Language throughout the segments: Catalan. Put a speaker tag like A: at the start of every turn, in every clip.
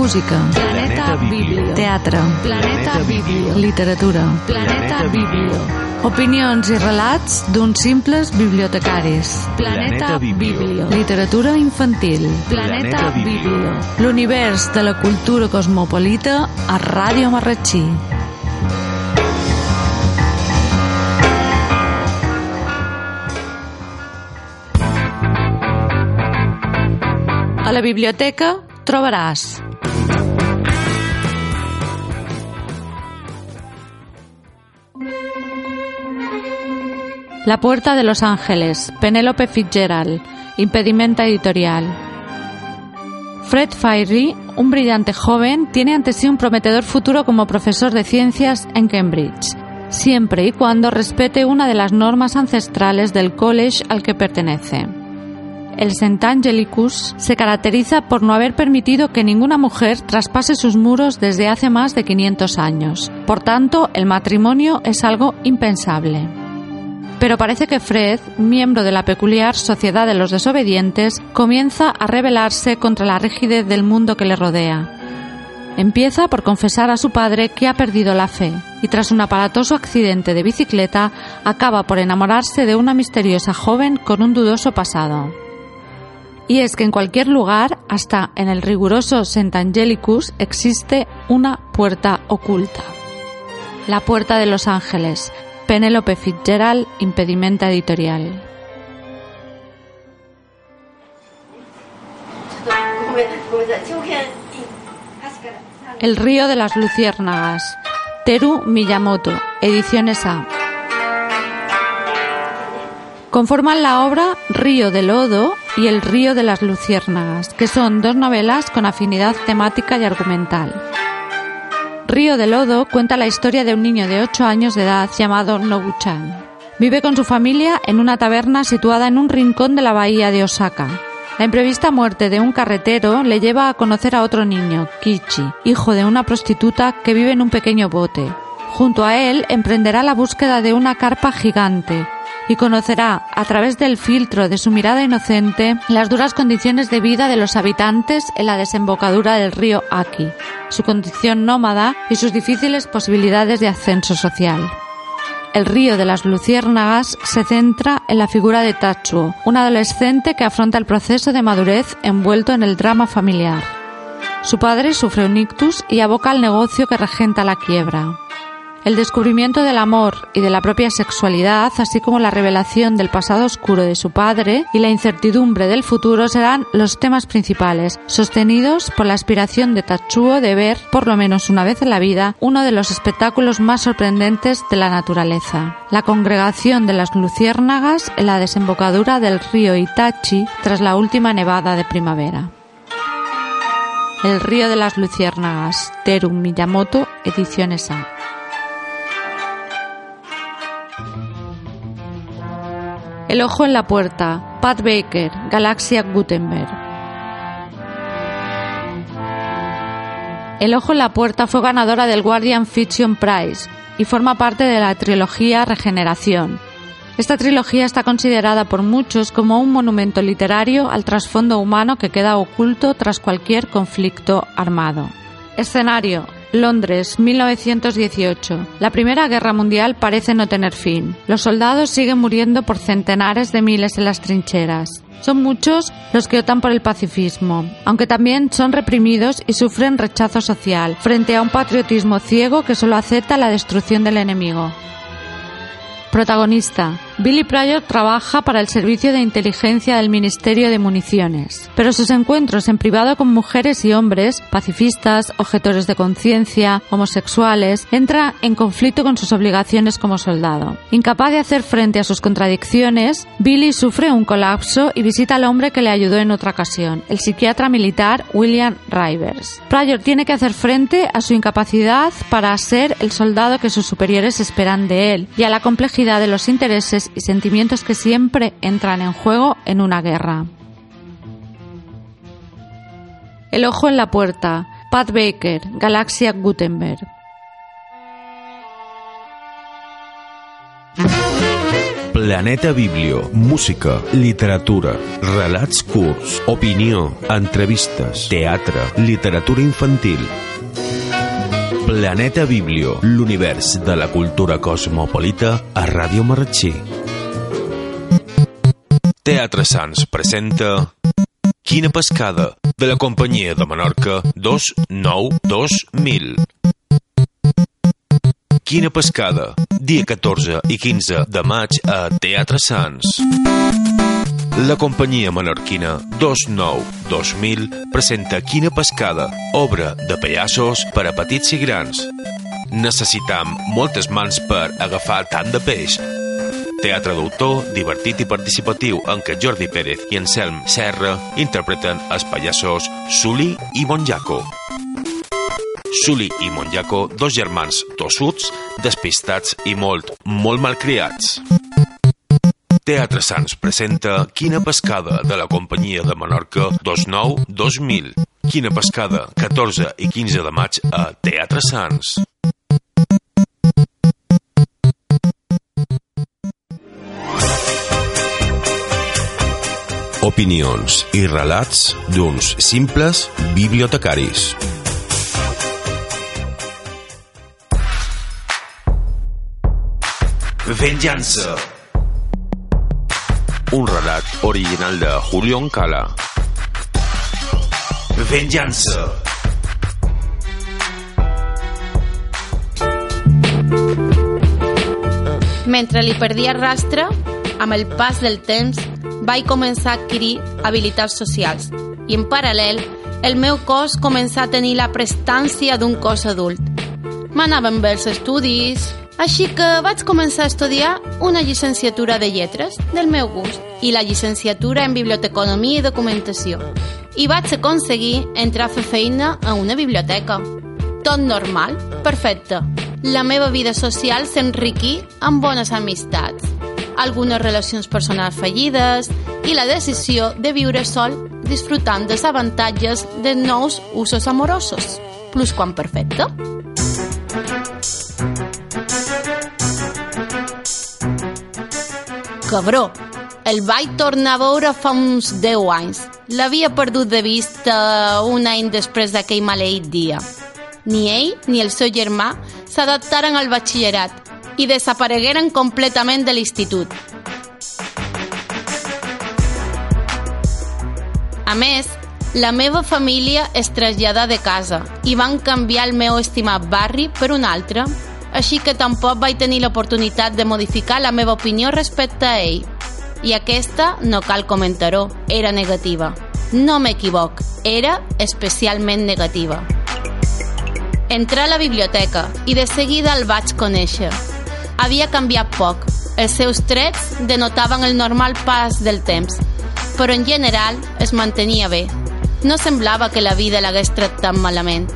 A: Música.
B: Planeta Biblio.
A: Teatre.
B: Planeta Biblio.
A: Literatura.
B: Planeta Biblio.
A: Opinions i relats d'uns simples bibliotecaris.
B: Planeta Biblio.
A: Literatura infantil.
B: Planeta Biblio.
A: L'univers de la cultura cosmopolita a Ràdio Marratxí. A la biblioteca trobaràs La puerta de Los Ángeles, Penélope Fitzgerald, impedimenta editorial. Fred Fiery, un brillante joven, tiene ante sí un prometedor futuro como profesor de ciencias en Cambridge, siempre y cuando respete una de las normas ancestrales del college al que pertenece. El St. Angelicus se caracteriza por no haber permitido que ninguna mujer traspase sus muros desde hace más de 500 años. Por tanto, el matrimonio es algo impensable. Pero parece que Fred, miembro de la peculiar Sociedad de los Desobedientes, comienza a rebelarse contra la rigidez del mundo que le rodea. Empieza por confesar a su padre que ha perdido la fe y tras un aparatoso accidente de bicicleta acaba por enamorarse de una misteriosa joven con un dudoso pasado. Y es que en cualquier lugar, hasta en el riguroso St. Angelicus, existe una puerta oculta. La Puerta de los Ángeles, Penélope Fitzgerald, Impedimenta Editorial. El río de las luciérnagas. Teru Miyamoto, Ediciones A. Conforman la obra Río de Lodo y El río de las luciérnagas, que son dos novelas con afinidad temática y argumental. Río de Lodo cuenta la historia de un niño de 8 años de edad llamado Nobuchan. Vive con su familia en una taberna situada en un rincón de la bahía de Osaka. La imprevista muerte de un carretero le lleva a conocer a otro niño, Kichi, hijo de una prostituta que vive en un pequeño bote. Junto a él emprenderá la búsqueda de una carpa gigante y conocerá, a través del filtro de su mirada inocente, las duras condiciones de vida de los habitantes en la desembocadura del río Aki, su condición nómada y sus difíciles posibilidades de ascenso social. El río de las luciérnagas se centra en la figura de Tatsuo, un adolescente que afronta el proceso de madurez envuelto en el drama familiar. Su padre sufre un ictus y aboca al negocio que regenta la quiebra. El descubrimiento del amor y de la propia sexualidad, así como la revelación del pasado oscuro de su padre y la incertidumbre del futuro serán los temas principales, sostenidos por la aspiración de Tatsuo de ver, por lo menos una vez en la vida, uno de los espectáculos más sorprendentes de la naturaleza. La congregación de las luciérnagas en la desembocadura del río Itachi tras la última nevada de primavera. El río de las luciérnagas, Teru Miyamoto, ediciones A. El ojo en la puerta, Pat Baker, Galaxia Gutenberg. El ojo en la puerta fue ganadora del Guardian Fiction Prize y forma parte de la trilogía Regeneración. Esta trilogía está considerada por muchos como un monumento literario al trasfondo humano que queda oculto tras cualquier conflicto armado. Escenario, Londres, 1918. La Primera Guerra Mundial parece no tener fin. Los soldados siguen muriendo por centenares de miles en las trincheras. Son muchos los que optan por el pacifismo, aunque también son reprimidos y sufren rechazo social frente a un patriotismo ciego que solo acepta la destrucción del enemigo. Protagonista. Billy Pryor trabaja para el servicio de inteligencia del Ministerio de Municiones, pero sus encuentros en privado con mujeres y hombres, pacifistas, objetores de conciencia, homosexuales, entra en conflicto con sus obligaciones como soldado. Incapaz de hacer frente a sus contradicciones, Billy sufre un colapso y visita al hombre que le ayudó en otra ocasión, el psiquiatra militar William Rivers. Pryor tiene que hacer frente a su incapacidad para ser el soldado que sus superiores esperan de él y a la complejidad de los intereses y sentimientos que siempre entran en juego en una guerra. El ojo en la puerta, Pat Baker, Galaxia Gutenberg.
C: Planeta Biblio. Música, literatura, relats curts, opinió, entrevistes, teatre, literatura infantil. Planeta Biblio, l'univers de la cultura cosmopolita a Ràdio Marratxí. Teatre Sants presenta Quina pescada, de la companyia de Menorca 292.000. Quina pescada, dia 14 i 15 de maig a Teatre Sants. La companyia menorquina 29-2000 presenta Quina pescada, obra de pallassos per a petits i grans. Necessitam moltes mans per agafar tant de peix. Teatre d'autor, divertit i participatiu en què Jordi Pérez i Anselm Serra interpreten els pallassos Suli i Monjaco. Suli i Monjaco, dos germans tossuts, despistats i molt, molt malcriats. Teatre Sants presenta Quina pescada de la companyia de Menorca 29-2000. Quina pescada, 14 i 15 de maig a Teatre Sants. Opinions i relats d'uns simples bibliotecaris. Venjança. Un relat original de Julio Encala. Venjança.
D: Mentre li perdia rastre, amb el pas del temps, vaig començar a adquirir habilitats socials i, en paral·lel, el meu cos començà a tenir la prestància d'un cos adult. M'anaven bé els estudis, així que vaig començar a estudiar una llicenciatura de lletres del meu gust i la llicenciatura en biblioteconomia i documentació. I vaig aconseguir entrar a fer feina a una biblioteca. Tot normal, perfecte. La meva vida social s'enriquí amb bones amistats, algunes relacions personals fallides i la decisió de viure sol disfrutant dels avantatges de nous usos amorosos. Plus quan perfecte. Cabró, el vaig tornar a veure fa uns 10 anys. L'havia perdut de vista un any després d'aquell maleït dia. Ni ell ni el seu germà s'adaptaren al batxillerat i desaparegueren completament de l'institut. A més, la meva família es traslladà de casa i van canviar el meu estimat barri per un altre, així que tampoc vaig tenir l'oportunitat de modificar la meva opinió respecte a ell. I aquesta, no cal comentar-ho, era negativa. No m'equivoc, era especialment negativa. Entrà a la biblioteca i de seguida el vaig conèixer. Havia canviat poc. Els seus trets denotaven el normal pas del temps, però en general es mantenia bé. No semblava que la vida l'hagués tractat malament.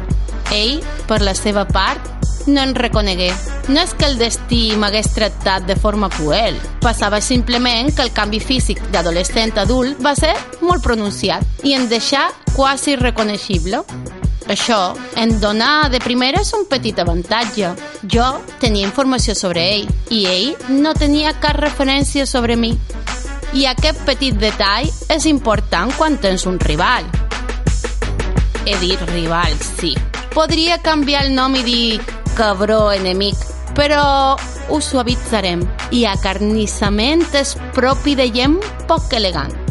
D: Ell, per la seva part, no en reconegué. No és que el destí m'hagués tractat de forma cruel. Passava simplement que el canvi físic d'adolescent a adult va ser molt pronunciat i en deixar quasi reconeixible. Això en donà de primeres un petit avantatge. Jo tenia informació sobre ell i ell no tenia cap referència sobre mi. I aquest petit detall és important quan tens un rival. He dit rival, sí. Podria canviar el nom i dir cabró enemic, però ho suavitzarem. I acarnissament és propi de gent poc elegant.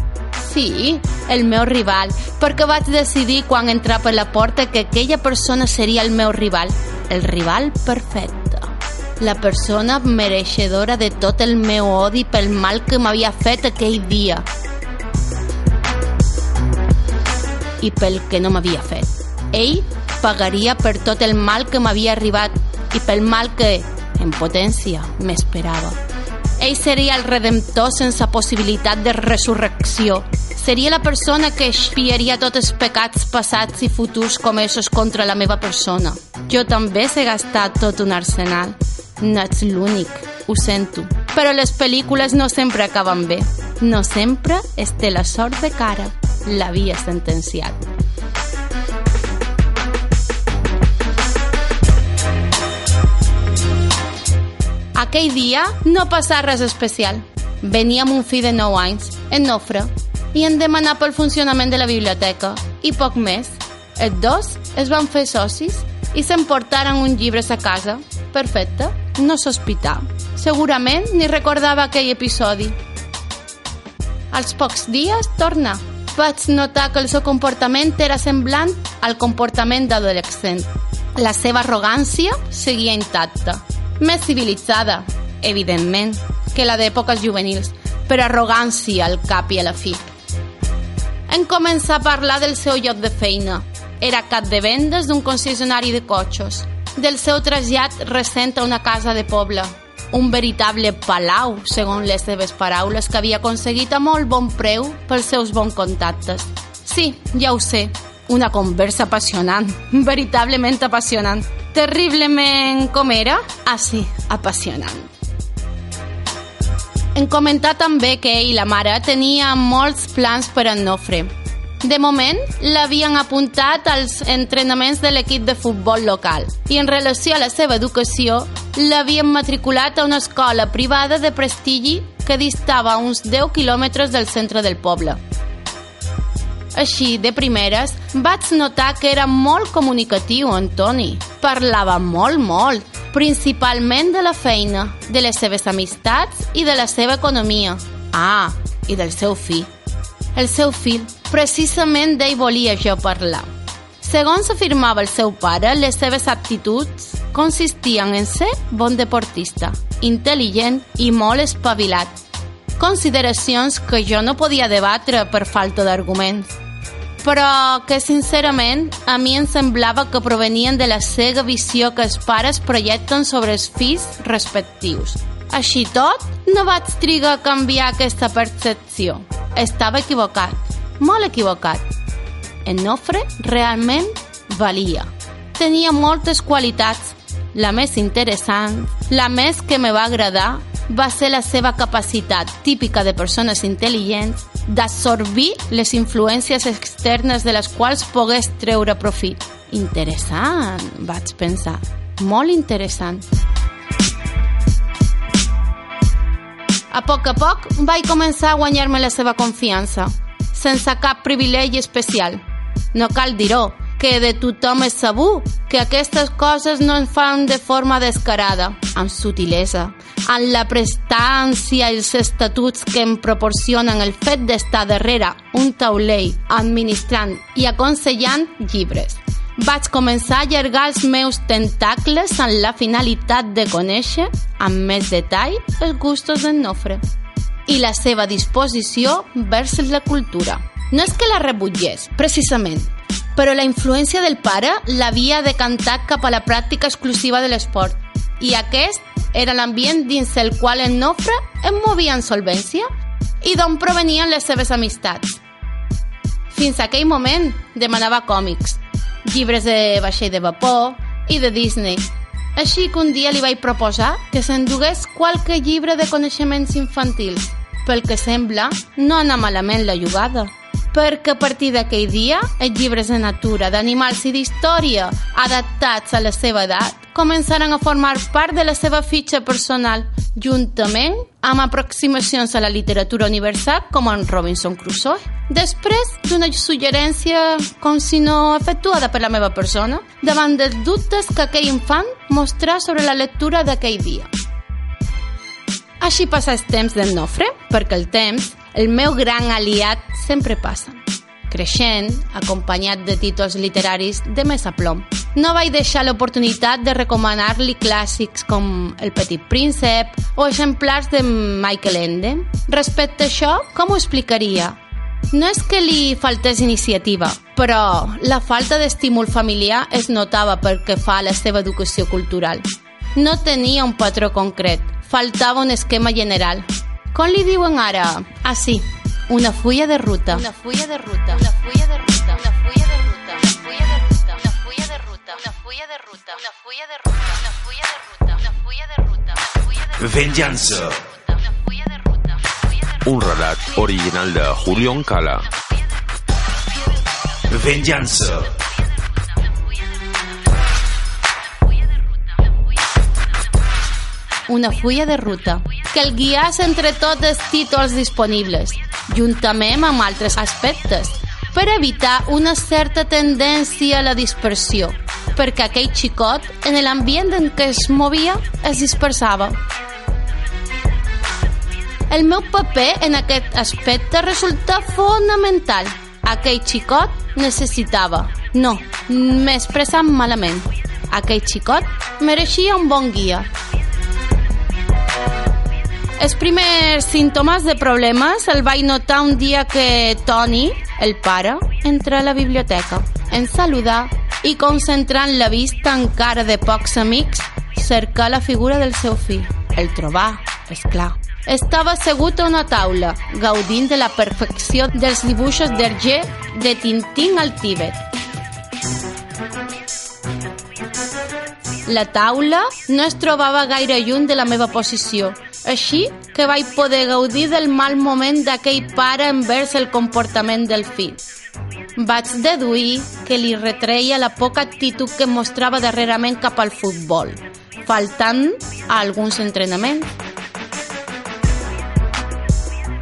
D: Sí, el meu rival, perquè vaig decidir quan entrar per la porta que aquella persona seria el meu rival, el rival perfecte. La persona mereixedora de tot el meu odi pel mal que m'havia fet aquell dia. I pel que no m'havia fet. Ell pagaria per tot el mal que m'havia arribat i pel mal que, en potència, m'esperava. Ell seria el redemptor sense possibilitat de resurrecció. Seria la persona que expiaria tots els pecats passats i futurs comesos contra la meva persona. Jo també sé gastar tot un arsenal. No ets l'únic, ho sento. Però les pel·lícules no sempre acaben bé. No sempre es té la sort de cara. L'havia sentenciat. Aquell dia no passà res especial. venia amb un fill de 9 anys, en Nofre, i en demanar pel funcionament de la biblioteca, i poc més. Els dos es van fer socis i s'emportaren uns llibres a casa. Perfecte, no sospitar. Segurament ni recordava aquell episodi. Als pocs dies torna. Vaig notar que el seu comportament era semblant al comportament d'adolescent. La seva arrogància seguia intacta. Més civilitzada, evidentment, que la d'èpoques juvenils, però arrogància al cap i a la fi. En començar a parlar del seu lloc de feina. Era cap de vendes d'un concessionari de cotxos, del seu trasllat recent a una casa de poble, un veritable palau, segons les seves paraules, que havia aconseguit a molt bon preu pels seus bons contactes. Sí, ja ho sé, una conversa apassionant, veritablement apassionant. Terriblement com era? Ah, sí, apassionant. En comentar també que ell i la mare tenia molts plans per en Nofre. De moment, l'havien apuntat als entrenaments de l'equip de futbol local i en relació a la seva educació l'havien matriculat a una escola privada de prestigi que distava uns 10 quilòmetres del centre del poble. Així, de primeres, vaig notar que era molt comunicatiu, Antoni. Parlava molt, molt, principalment de la feina, de les seves amistats i de la seva economia. Ah, i del seu fill. El seu fill, precisament d'ell volia jo parlar. Segons afirmava el seu pare, les seves aptituds consistien en ser bon deportista, intel·ligent i molt espavilat. Consideracions que jo no podia debatre per falta d'arguments però que sincerament a mi em semblava que provenien de la cega visió que els pares projecten sobre els fills respectius. Així tot, no vaig trigar a canviar aquesta percepció. Estava equivocat, molt equivocat. En Nofre realment valia. Tenia moltes qualitats. La més interessant, la més que me va agradar, va ser la seva capacitat típica de persones intel·ligents d'absorbir les influències externes de les quals pogués treure profit. Interessant, vaig pensar. Molt interessant. A poc a poc vaig començar a guanyar-me la seva confiança, sense cap privilegi especial. No cal dir-ho, que de tothom és sabut que aquestes coses no es fan de forma descarada, amb sutilesa, amb la prestància i els estatuts que em proporcionen el fet d'estar darrere un taulell administrant i aconsellant llibres. Vaig començar a allargar els meus tentacles amb la finalitat de conèixer amb més detall els gustos d'en Nofre i la seva disposició vers la cultura. No és que la rebutgés, precisament, però la influència del pare l'havia decantat cap a la pràctica exclusiva de l'esport i aquest era l'ambient dins el qual en Nofre em movia en solvència i d'on provenien les seves amistats. Fins aquell moment demanava còmics, llibres de vaixell de vapor i de Disney. Així que un dia li vaig proposar que s'endugués qualque llibre de coneixements infantils. Pel que sembla, no anà malament la jugada perquè a partir d'aquell dia els llibres de natura, d'animals i d'història adaptats a la seva edat començaran a formar part de la seva fitxa personal, juntament amb aproximacions a la literatura universal com en Robinson Crusoe. Després d'una suggerència com si no efectuada per la meva persona, davant dels dubtes que aquell infant mostrà sobre la lectura d'aquell dia. Així passa el temps del Nofre, perquè el temps, el meu gran aliat, sempre passa. Creixent, acompanyat de títols literaris de més aplom. No vaig deixar l'oportunitat de recomanar-li clàssics com El petit príncep o exemplars de Michael Ende. Respecte a això, com ho explicaria? No és que li faltés iniciativa, però la falta d'estímul familiar es notava perquè fa a la seva educació cultural. No tenia un patró concret, faltava un esquema general. Com li diuen ara? Ah, sí, una fulla de ruta. Una fulla de ruta. Una fulla de ruta. Una fulla de ruta. Una fulla de ruta. Una fulla de ruta. Una fulla de ruta. Una fulla de ruta. Una fulla de ruta. Una fulla de ruta. Una fulla de ruta.
C: Venjança.
D: Una fulla de ruta. Una fulla de ruta.
C: Un relat original de Julio Encala. Venjança.
D: Una fulla de ruta. Que el guiàs entre tots els títols disponibles, juntament amb altres aspectes, per evitar una certa tendència a la dispersió, perquè aquell xicot, en l'ambient en què es movia, es dispersava. El meu paper en aquest aspecte resulta fonamental. Aquell xicot necessitava, no, m'he expressat malament. Aquell xicot mereixia un bon guia. Els primers símptomes de problemes el vaig notar un dia que Tony, el pare, entra a la biblioteca. En saludar i concentrant la vista en cara de pocs amics, cercar la figura del seu fill. El trobar, és clar. Estava assegut a una taula, gaudint de la perfecció dels dibuixos d'Hergé de Tintín al Tíbet. La taula no es trobava gaire lluny de la meva posició, així que vaig poder gaudir del mal moment d'aquell pare envers el comportament del fill. Vaig deduir que li retreia la poca actitud que mostrava darrerament cap al futbol, faltant a alguns entrenaments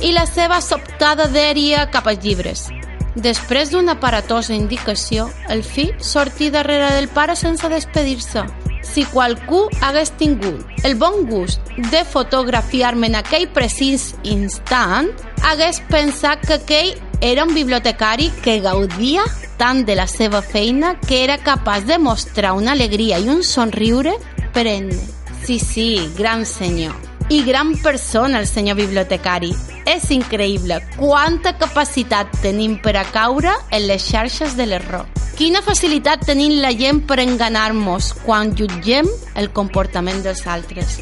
D: i la seva sobtada dèria cap als llibres. Després d'una aparatosa indicació, el fill sortí darrere del pare sense despedir-se. Si qualcú hagués tingut el bon gust de fotografiar-me en aquell precís instant, hagués pensat que aquell era un bibliotecari que gaudia tant de la seva feina que era capaç de mostrar una alegria i un somriure perenne. Sí, sí, gran senyor. I gran persona, el senyor bibliotecari. És increïble quanta capacitat tenim per a caure en les xarxes de l'error. Quina facilitat tenim la gent per enganar-nos quan jutgem el comportament dels altres.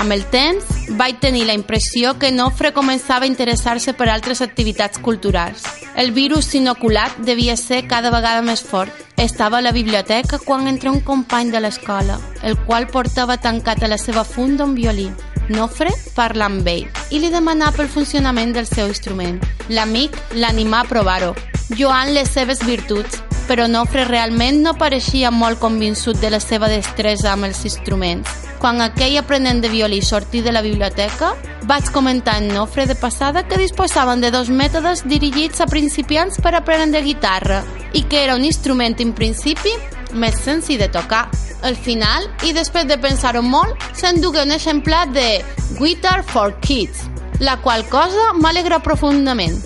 D: Amb el temps, vaig tenir la impressió que Nofre començava a interessar-se per altres activitats culturals. El virus inoculat devia ser cada vegada més fort. Estava a la biblioteca quan entra un company de l'escola, el qual portava tancat a la seva funda un violí. Nofre parla amb ell i li demana pel funcionament del seu instrument. L'amic l'animà a provar-ho, Joan les seves virtuts, però Nofre realment no pareixia molt convençut de la seva destresa amb els instruments. Quan aquell aprenent de violí sortí de la biblioteca, vaig comentar en Nofre de passada que disposaven de dos mètodes dirigits a principiants per aprendre guitarra i que era un instrument en principi més senzill de tocar. Al final, i després de pensar-ho molt, s'endugué un exemplar de Guitar for Kids, la qual cosa m'alegra profundament.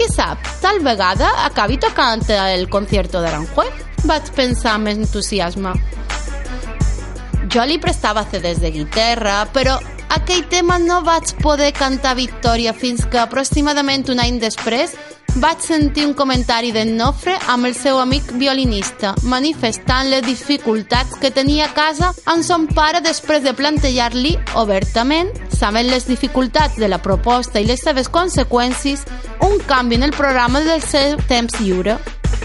D: Qui sap, tal vegada acabi tocant el concierto d'Aranjuez? Vaig pensar amb entusiasme. Jo li prestava CDs de guitarra, però aquell tema no vaig poder cantar Victòria fins que aproximadament un any després vaig sentir un comentari d'en Nofre amb el seu amic violinista, manifestant les dificultats que tenia a casa amb son pare després de plantejar-li obertament, sabent les dificultats de la proposta i les seves conseqüències, un canvi en el programa del seu temps lliure.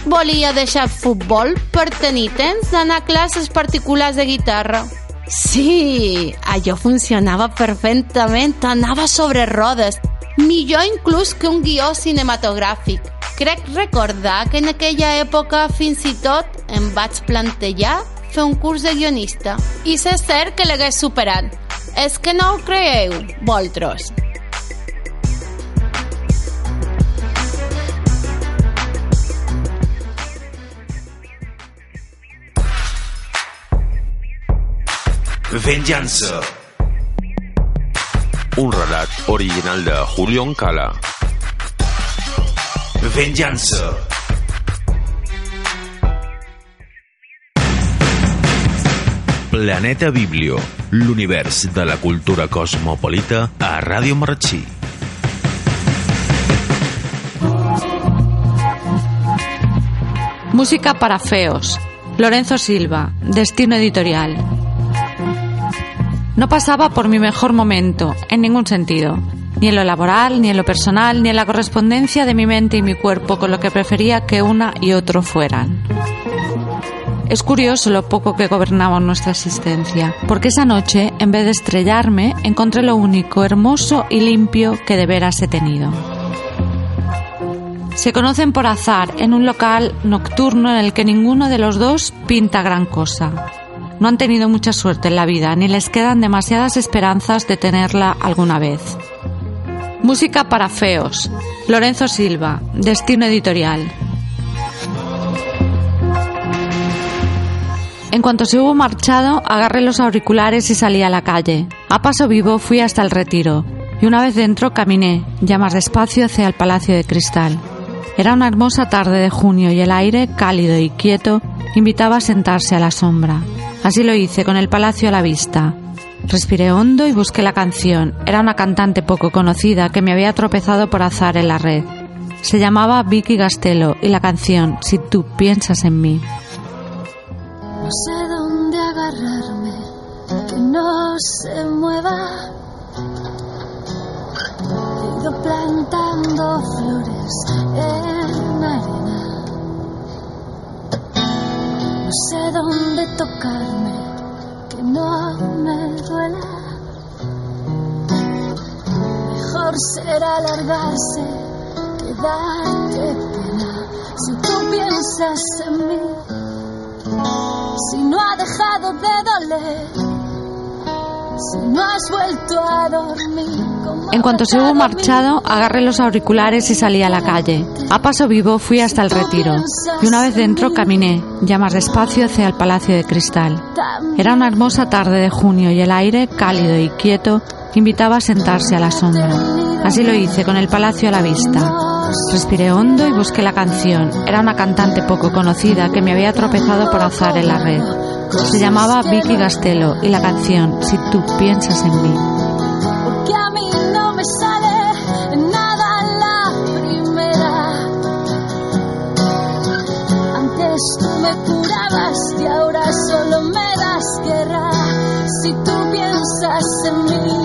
D: Volia deixar futbol per tenir temps d'anar a classes particulars de guitarra. Sí, allò funcionava perfectament, anava sobre rodes, millor inclús que un guió cinematogràfic. Crec recordar que en aquella època fins i tot em vaig plantejar fer un curs de guionista. I és cert que l'hagués superat. És que no ho creieu, vosaltres.
C: Venjança. Un relat original de Julio Encala. Venjança. Planeta Biblio, l'univers de la cultura cosmopolita a Ràdio Marratxí.
A: Música para feos. Lorenzo Silva, Destino Editorial. No pasaba por mi mejor momento, en ningún sentido, ni en lo laboral, ni en lo personal, ni en la correspondencia de mi mente y mi cuerpo con lo que prefería que una y otro fueran. Es curioso lo poco que gobernaba nuestra existencia, porque esa noche, en vez de estrellarme, encontré lo único, hermoso y limpio que de veras he tenido. Se conocen por azar en un local nocturno en el que ninguno de los dos pinta gran cosa. No han tenido mucha suerte en la vida, ni les quedan demasiadas esperanzas de tenerla alguna vez. Música para feos. Lorenzo Silva, Destino Editorial. En cuanto se hubo marchado, agarré los auriculares y salí a la calle. A paso vivo fui hasta el retiro, y una vez dentro caminé, ya más despacio, hacia el Palacio de Cristal. Era una hermosa tarde de junio y el aire, cálido y quieto, invitaba a sentarse a la sombra. Así lo hice, con el palacio a la vista. Respiré hondo y busqué la canción. Era una cantante poco conocida que me había tropezado por azar en la red. Se llamaba Vicky Gastelo y la canción Si tú piensas en mí.
E: No sé dónde agarrarme, que no se mueva. He ido plantando flores en arena. No sé dónde tocarme, que no me duela. Mejor será alargarse que darte pena. Si tú piensas en mí, si no ha dejado de doler, si no has vuelto a dormir.
A: En cuanto se hubo marchado, agarré los auriculares y salí a la calle. A paso vivo fui hasta el retiro, y una vez dentro caminé, ya más despacio, hacia el Palacio de Cristal. Era una hermosa tarde de junio y el aire, cálido y quieto, invitaba a sentarse a la sombra. Así lo hice, con el palacio a la vista. Respiré hondo y busqué la canción. Era una cantante poco conocida que me había tropezado por azar en la red. Se llamaba Vicky Gastelo y la canción Si tú piensas en mí.
E: Piensas en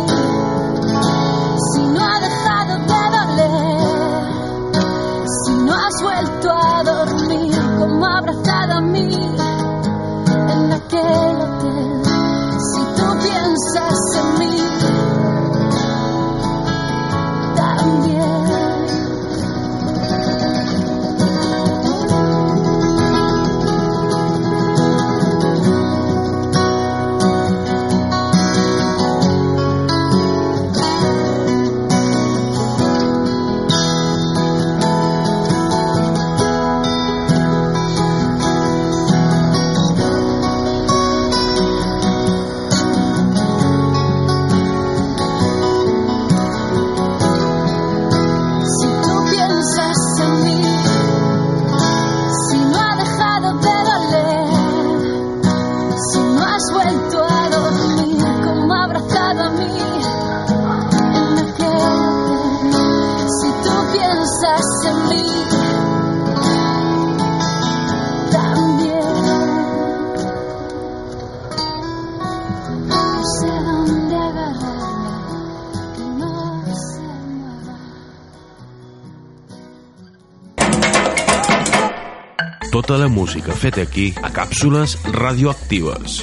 C: Tota la música feta aquí a càpsules radioactives.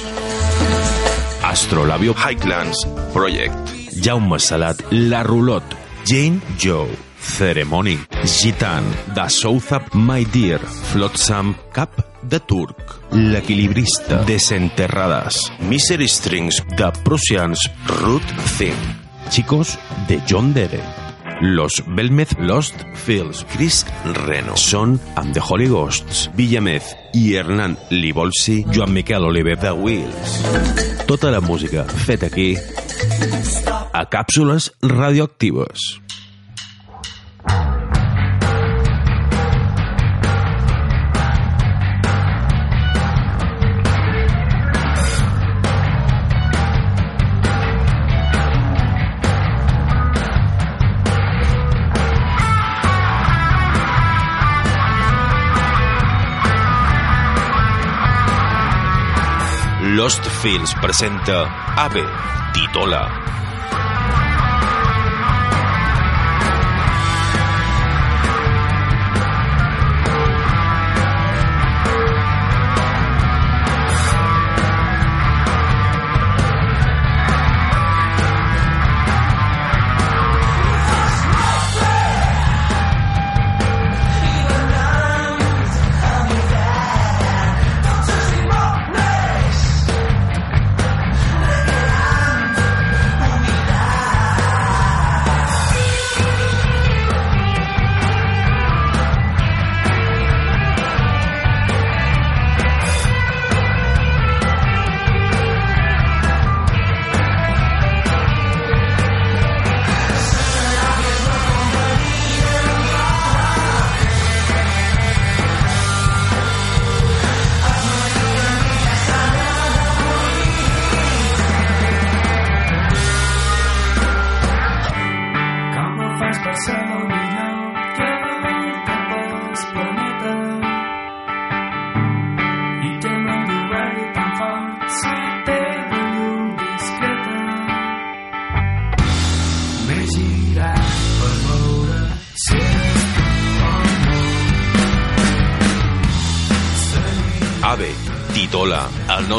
C: Astrolabio Highlands Project. Jaume Salat, La Rulot. Jane Joe. Ceremony. Gitan. Da Southap My Dear. Flotsam. Cap de Turc. L'equilibrista. Desenterrades. Misery Strings. De Prussians. Root Thing. Chicos de John Dere. Los Belmez Lost Fields, Chris Reno, són amb The Holy Ghosts, Villamez i Hernán Libolsi, Joan Miquel Oliver The Wheels. Tota la música feta aquí a càpsules radioactives. Lost Fields presenta Ave, Titola.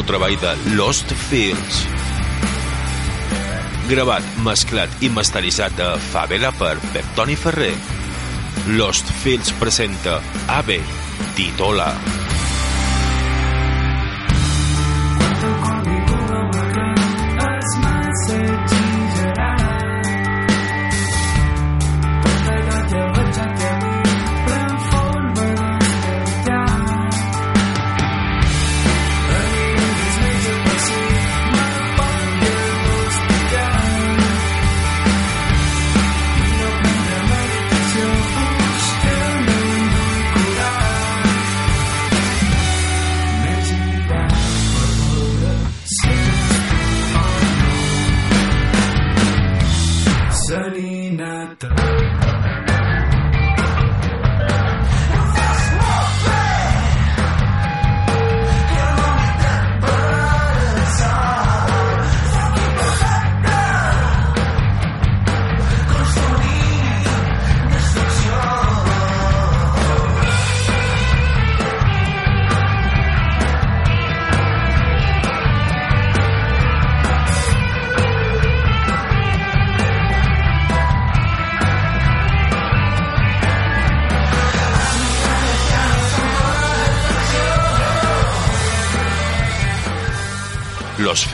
C: Treball de Lost Fields. Gravat, mesclat i masteritzat a Favela per Pep Toni Ferrer. Lost Fields presenta Ave titula. Los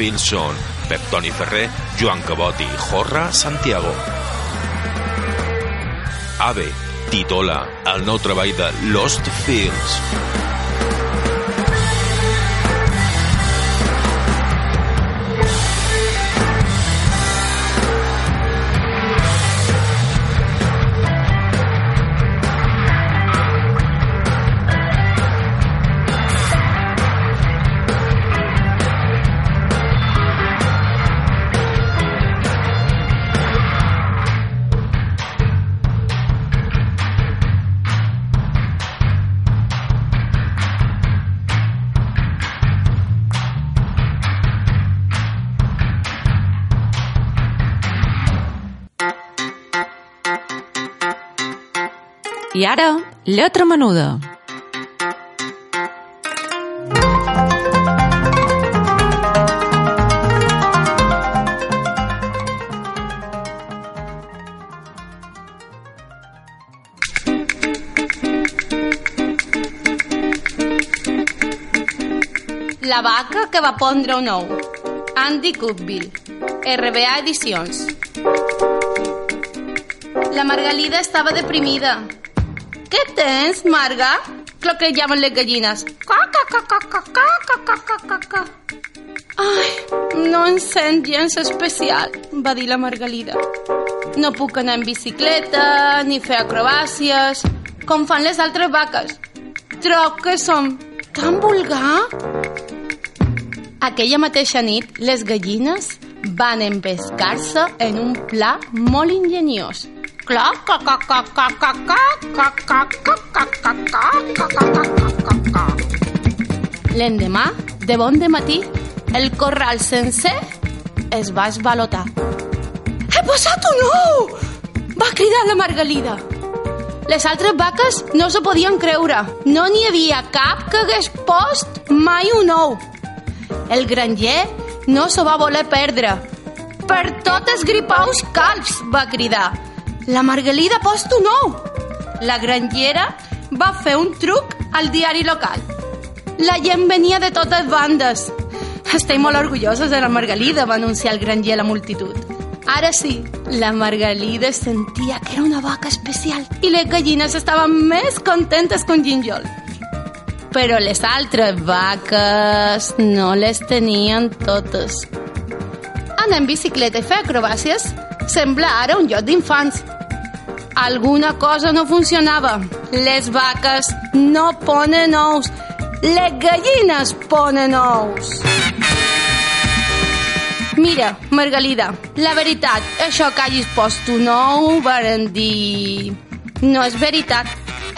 C: fills són Pep Toni Ferrer, Joan Cabot i Jorra Santiago. Ave titula el nou treball de Lost Fields.
A: I ara, lletra menuda.
D: La vaca que va pondre un ou. Andy Cookville. RBA Edicions. La Margalida estava deprimida. ¿Qué tens, Marga? Lo que llaman las gallinas. Ai, no encén gens especial, va dir la Margalida. No puc anar en bicicleta, ni fer acrobàcies, com fan les altres vaques. Troc que som tan vulgar. Aquella mateixa nit, les gallines van empescar-se en un pla molt ingeniós. L'endemà, de bon de matí, el corral sencer es va esvalotar. He posat un ou! Va cridar la Margalida. Les altres vaques no s'ho podien creure. No n'hi havia cap que hagués post mai un ou. El granger no s'ho va voler perdre. Per tot esgripaus calbs, va cridar. La Margalida post un ou. La grangera va fer un truc al diari local. La gent venia de totes bandes. Estem molt orgullosos de la Margalida, va anunciar el granger a la multitud. Ara sí, la Margalida sentia que era una vaca especial i les gallines estaven més contentes que un gínjol. Però les altres vaques no les tenien totes. Anar en bicicleta i fer acrobàcies sembla ara un lloc d'infants. Alguna cosa no funcionava. Les vaques no ponen ous. Les gallines ponen ous. Mira, Margalida, la veritat, això que hagis post un ou, varen dir... No és veritat.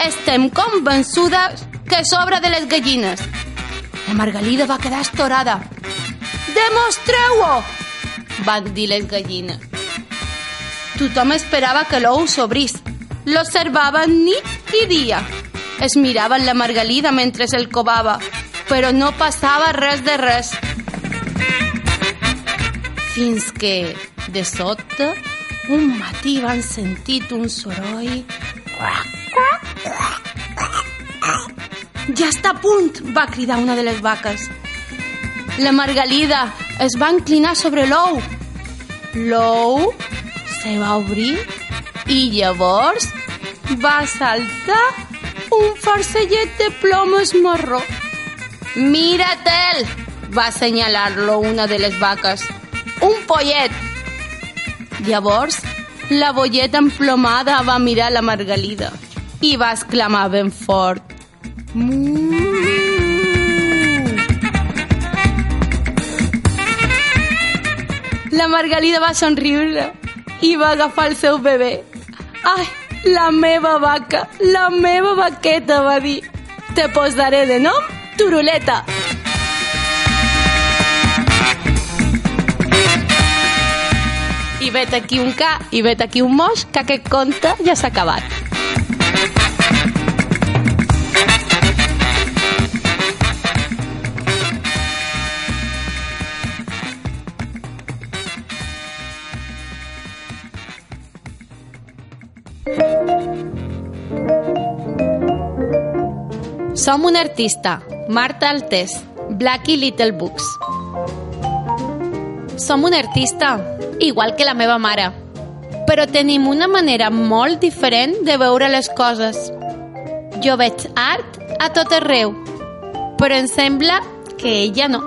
D: Estem convençudes que sobra de les gallines. La Margalida va quedar estorada. Demostreu-ho! Van dir les gallines. Tothom esperava que l'ou s'obrís. L'observaven nit i dia. Es miraven la Margalida mentre el covava. però no passava res de res. Fins que, de sobte, un matí van sentit un soroll... Ja està punt, va cridar una de les vaques. La Margalida es va inclinar sobre l'ou. L'ou se va obrir i llavors va saltar un farcellet de plomes marró. Mira-te'l, va assenyalar-lo una de les vaques. Un pollet. Llavors, la bolleta emplomada va mirar la Margalida i va exclamar ben fort. Mu. La Margalida va somriure i va agafar el seu bebè. Ai, la meva vaca, la meva vaqueta, va dir. Te posaré de nom Turuleta. I vet aquí un ca i vet aquí un moix, que aquest conte ja s'ha acabat. Som un artista, Marta Altés, Blacky Little Books. Som un artista, igual que la meva mare, però tenim una manera molt diferent de veure les coses. Jo veig art a tot arreu, però em sembla que ella no.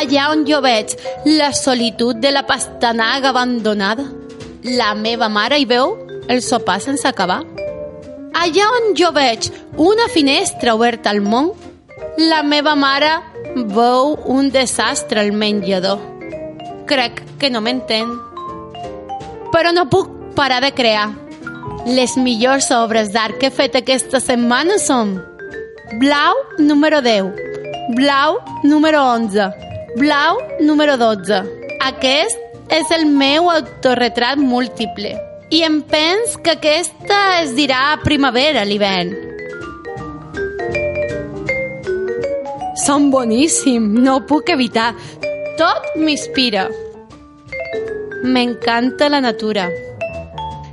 D: Allà on jo veig la solitud de la pastanaga abandonada, la meva mare hi veu el sopar sense acabar. Allà on jo veig una finestra oberta al món, la meva mare veu un desastre al menjador. Crec que no m'entén. Però no puc parar de crear. Les millors obres d'art que he fet aquesta setmana són Blau número 10, Blau número 11, Blau número 12. Aquest és el meu autorretrat múltiple i em pens que aquesta es dirà primavera l'hivern. Són boníssim, no ho puc evitar. Tot m'inspira. M'encanta la natura.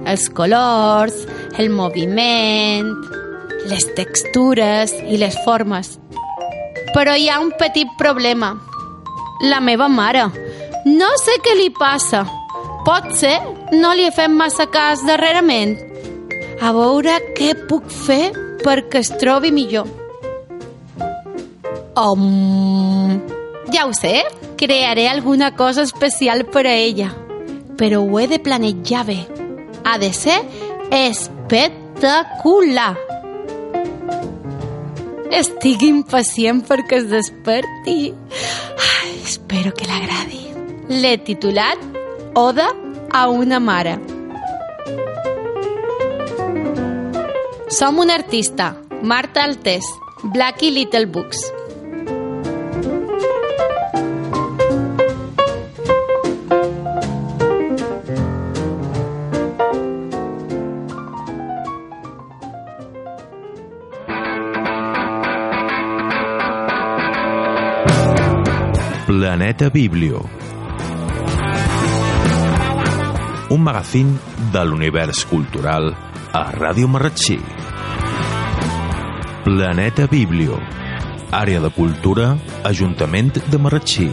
D: Els colors, el moviment, les textures i les formes. Però hi ha un petit problema. La meva mare. No sé què li passa. Pot ser no li fet massa cas darrerament. A veure què puc fer perquè es trobi millor. Um, ja ho sé, crearé alguna cosa especial per a ella, però ho he de planejar bé. Ha de ser espectacular. Estic impacient perquè es desperti. Ai, espero que l'agradi. L'he titulat Oda a una mare. Som un artista, Marta Altés, Blacky Little Books.
C: Planeta Biblio. Un magazín de l'univers cultural a Ràdio Marratxí. Planeta Biblio. Àrea de Cultura, Ajuntament de Marratxí.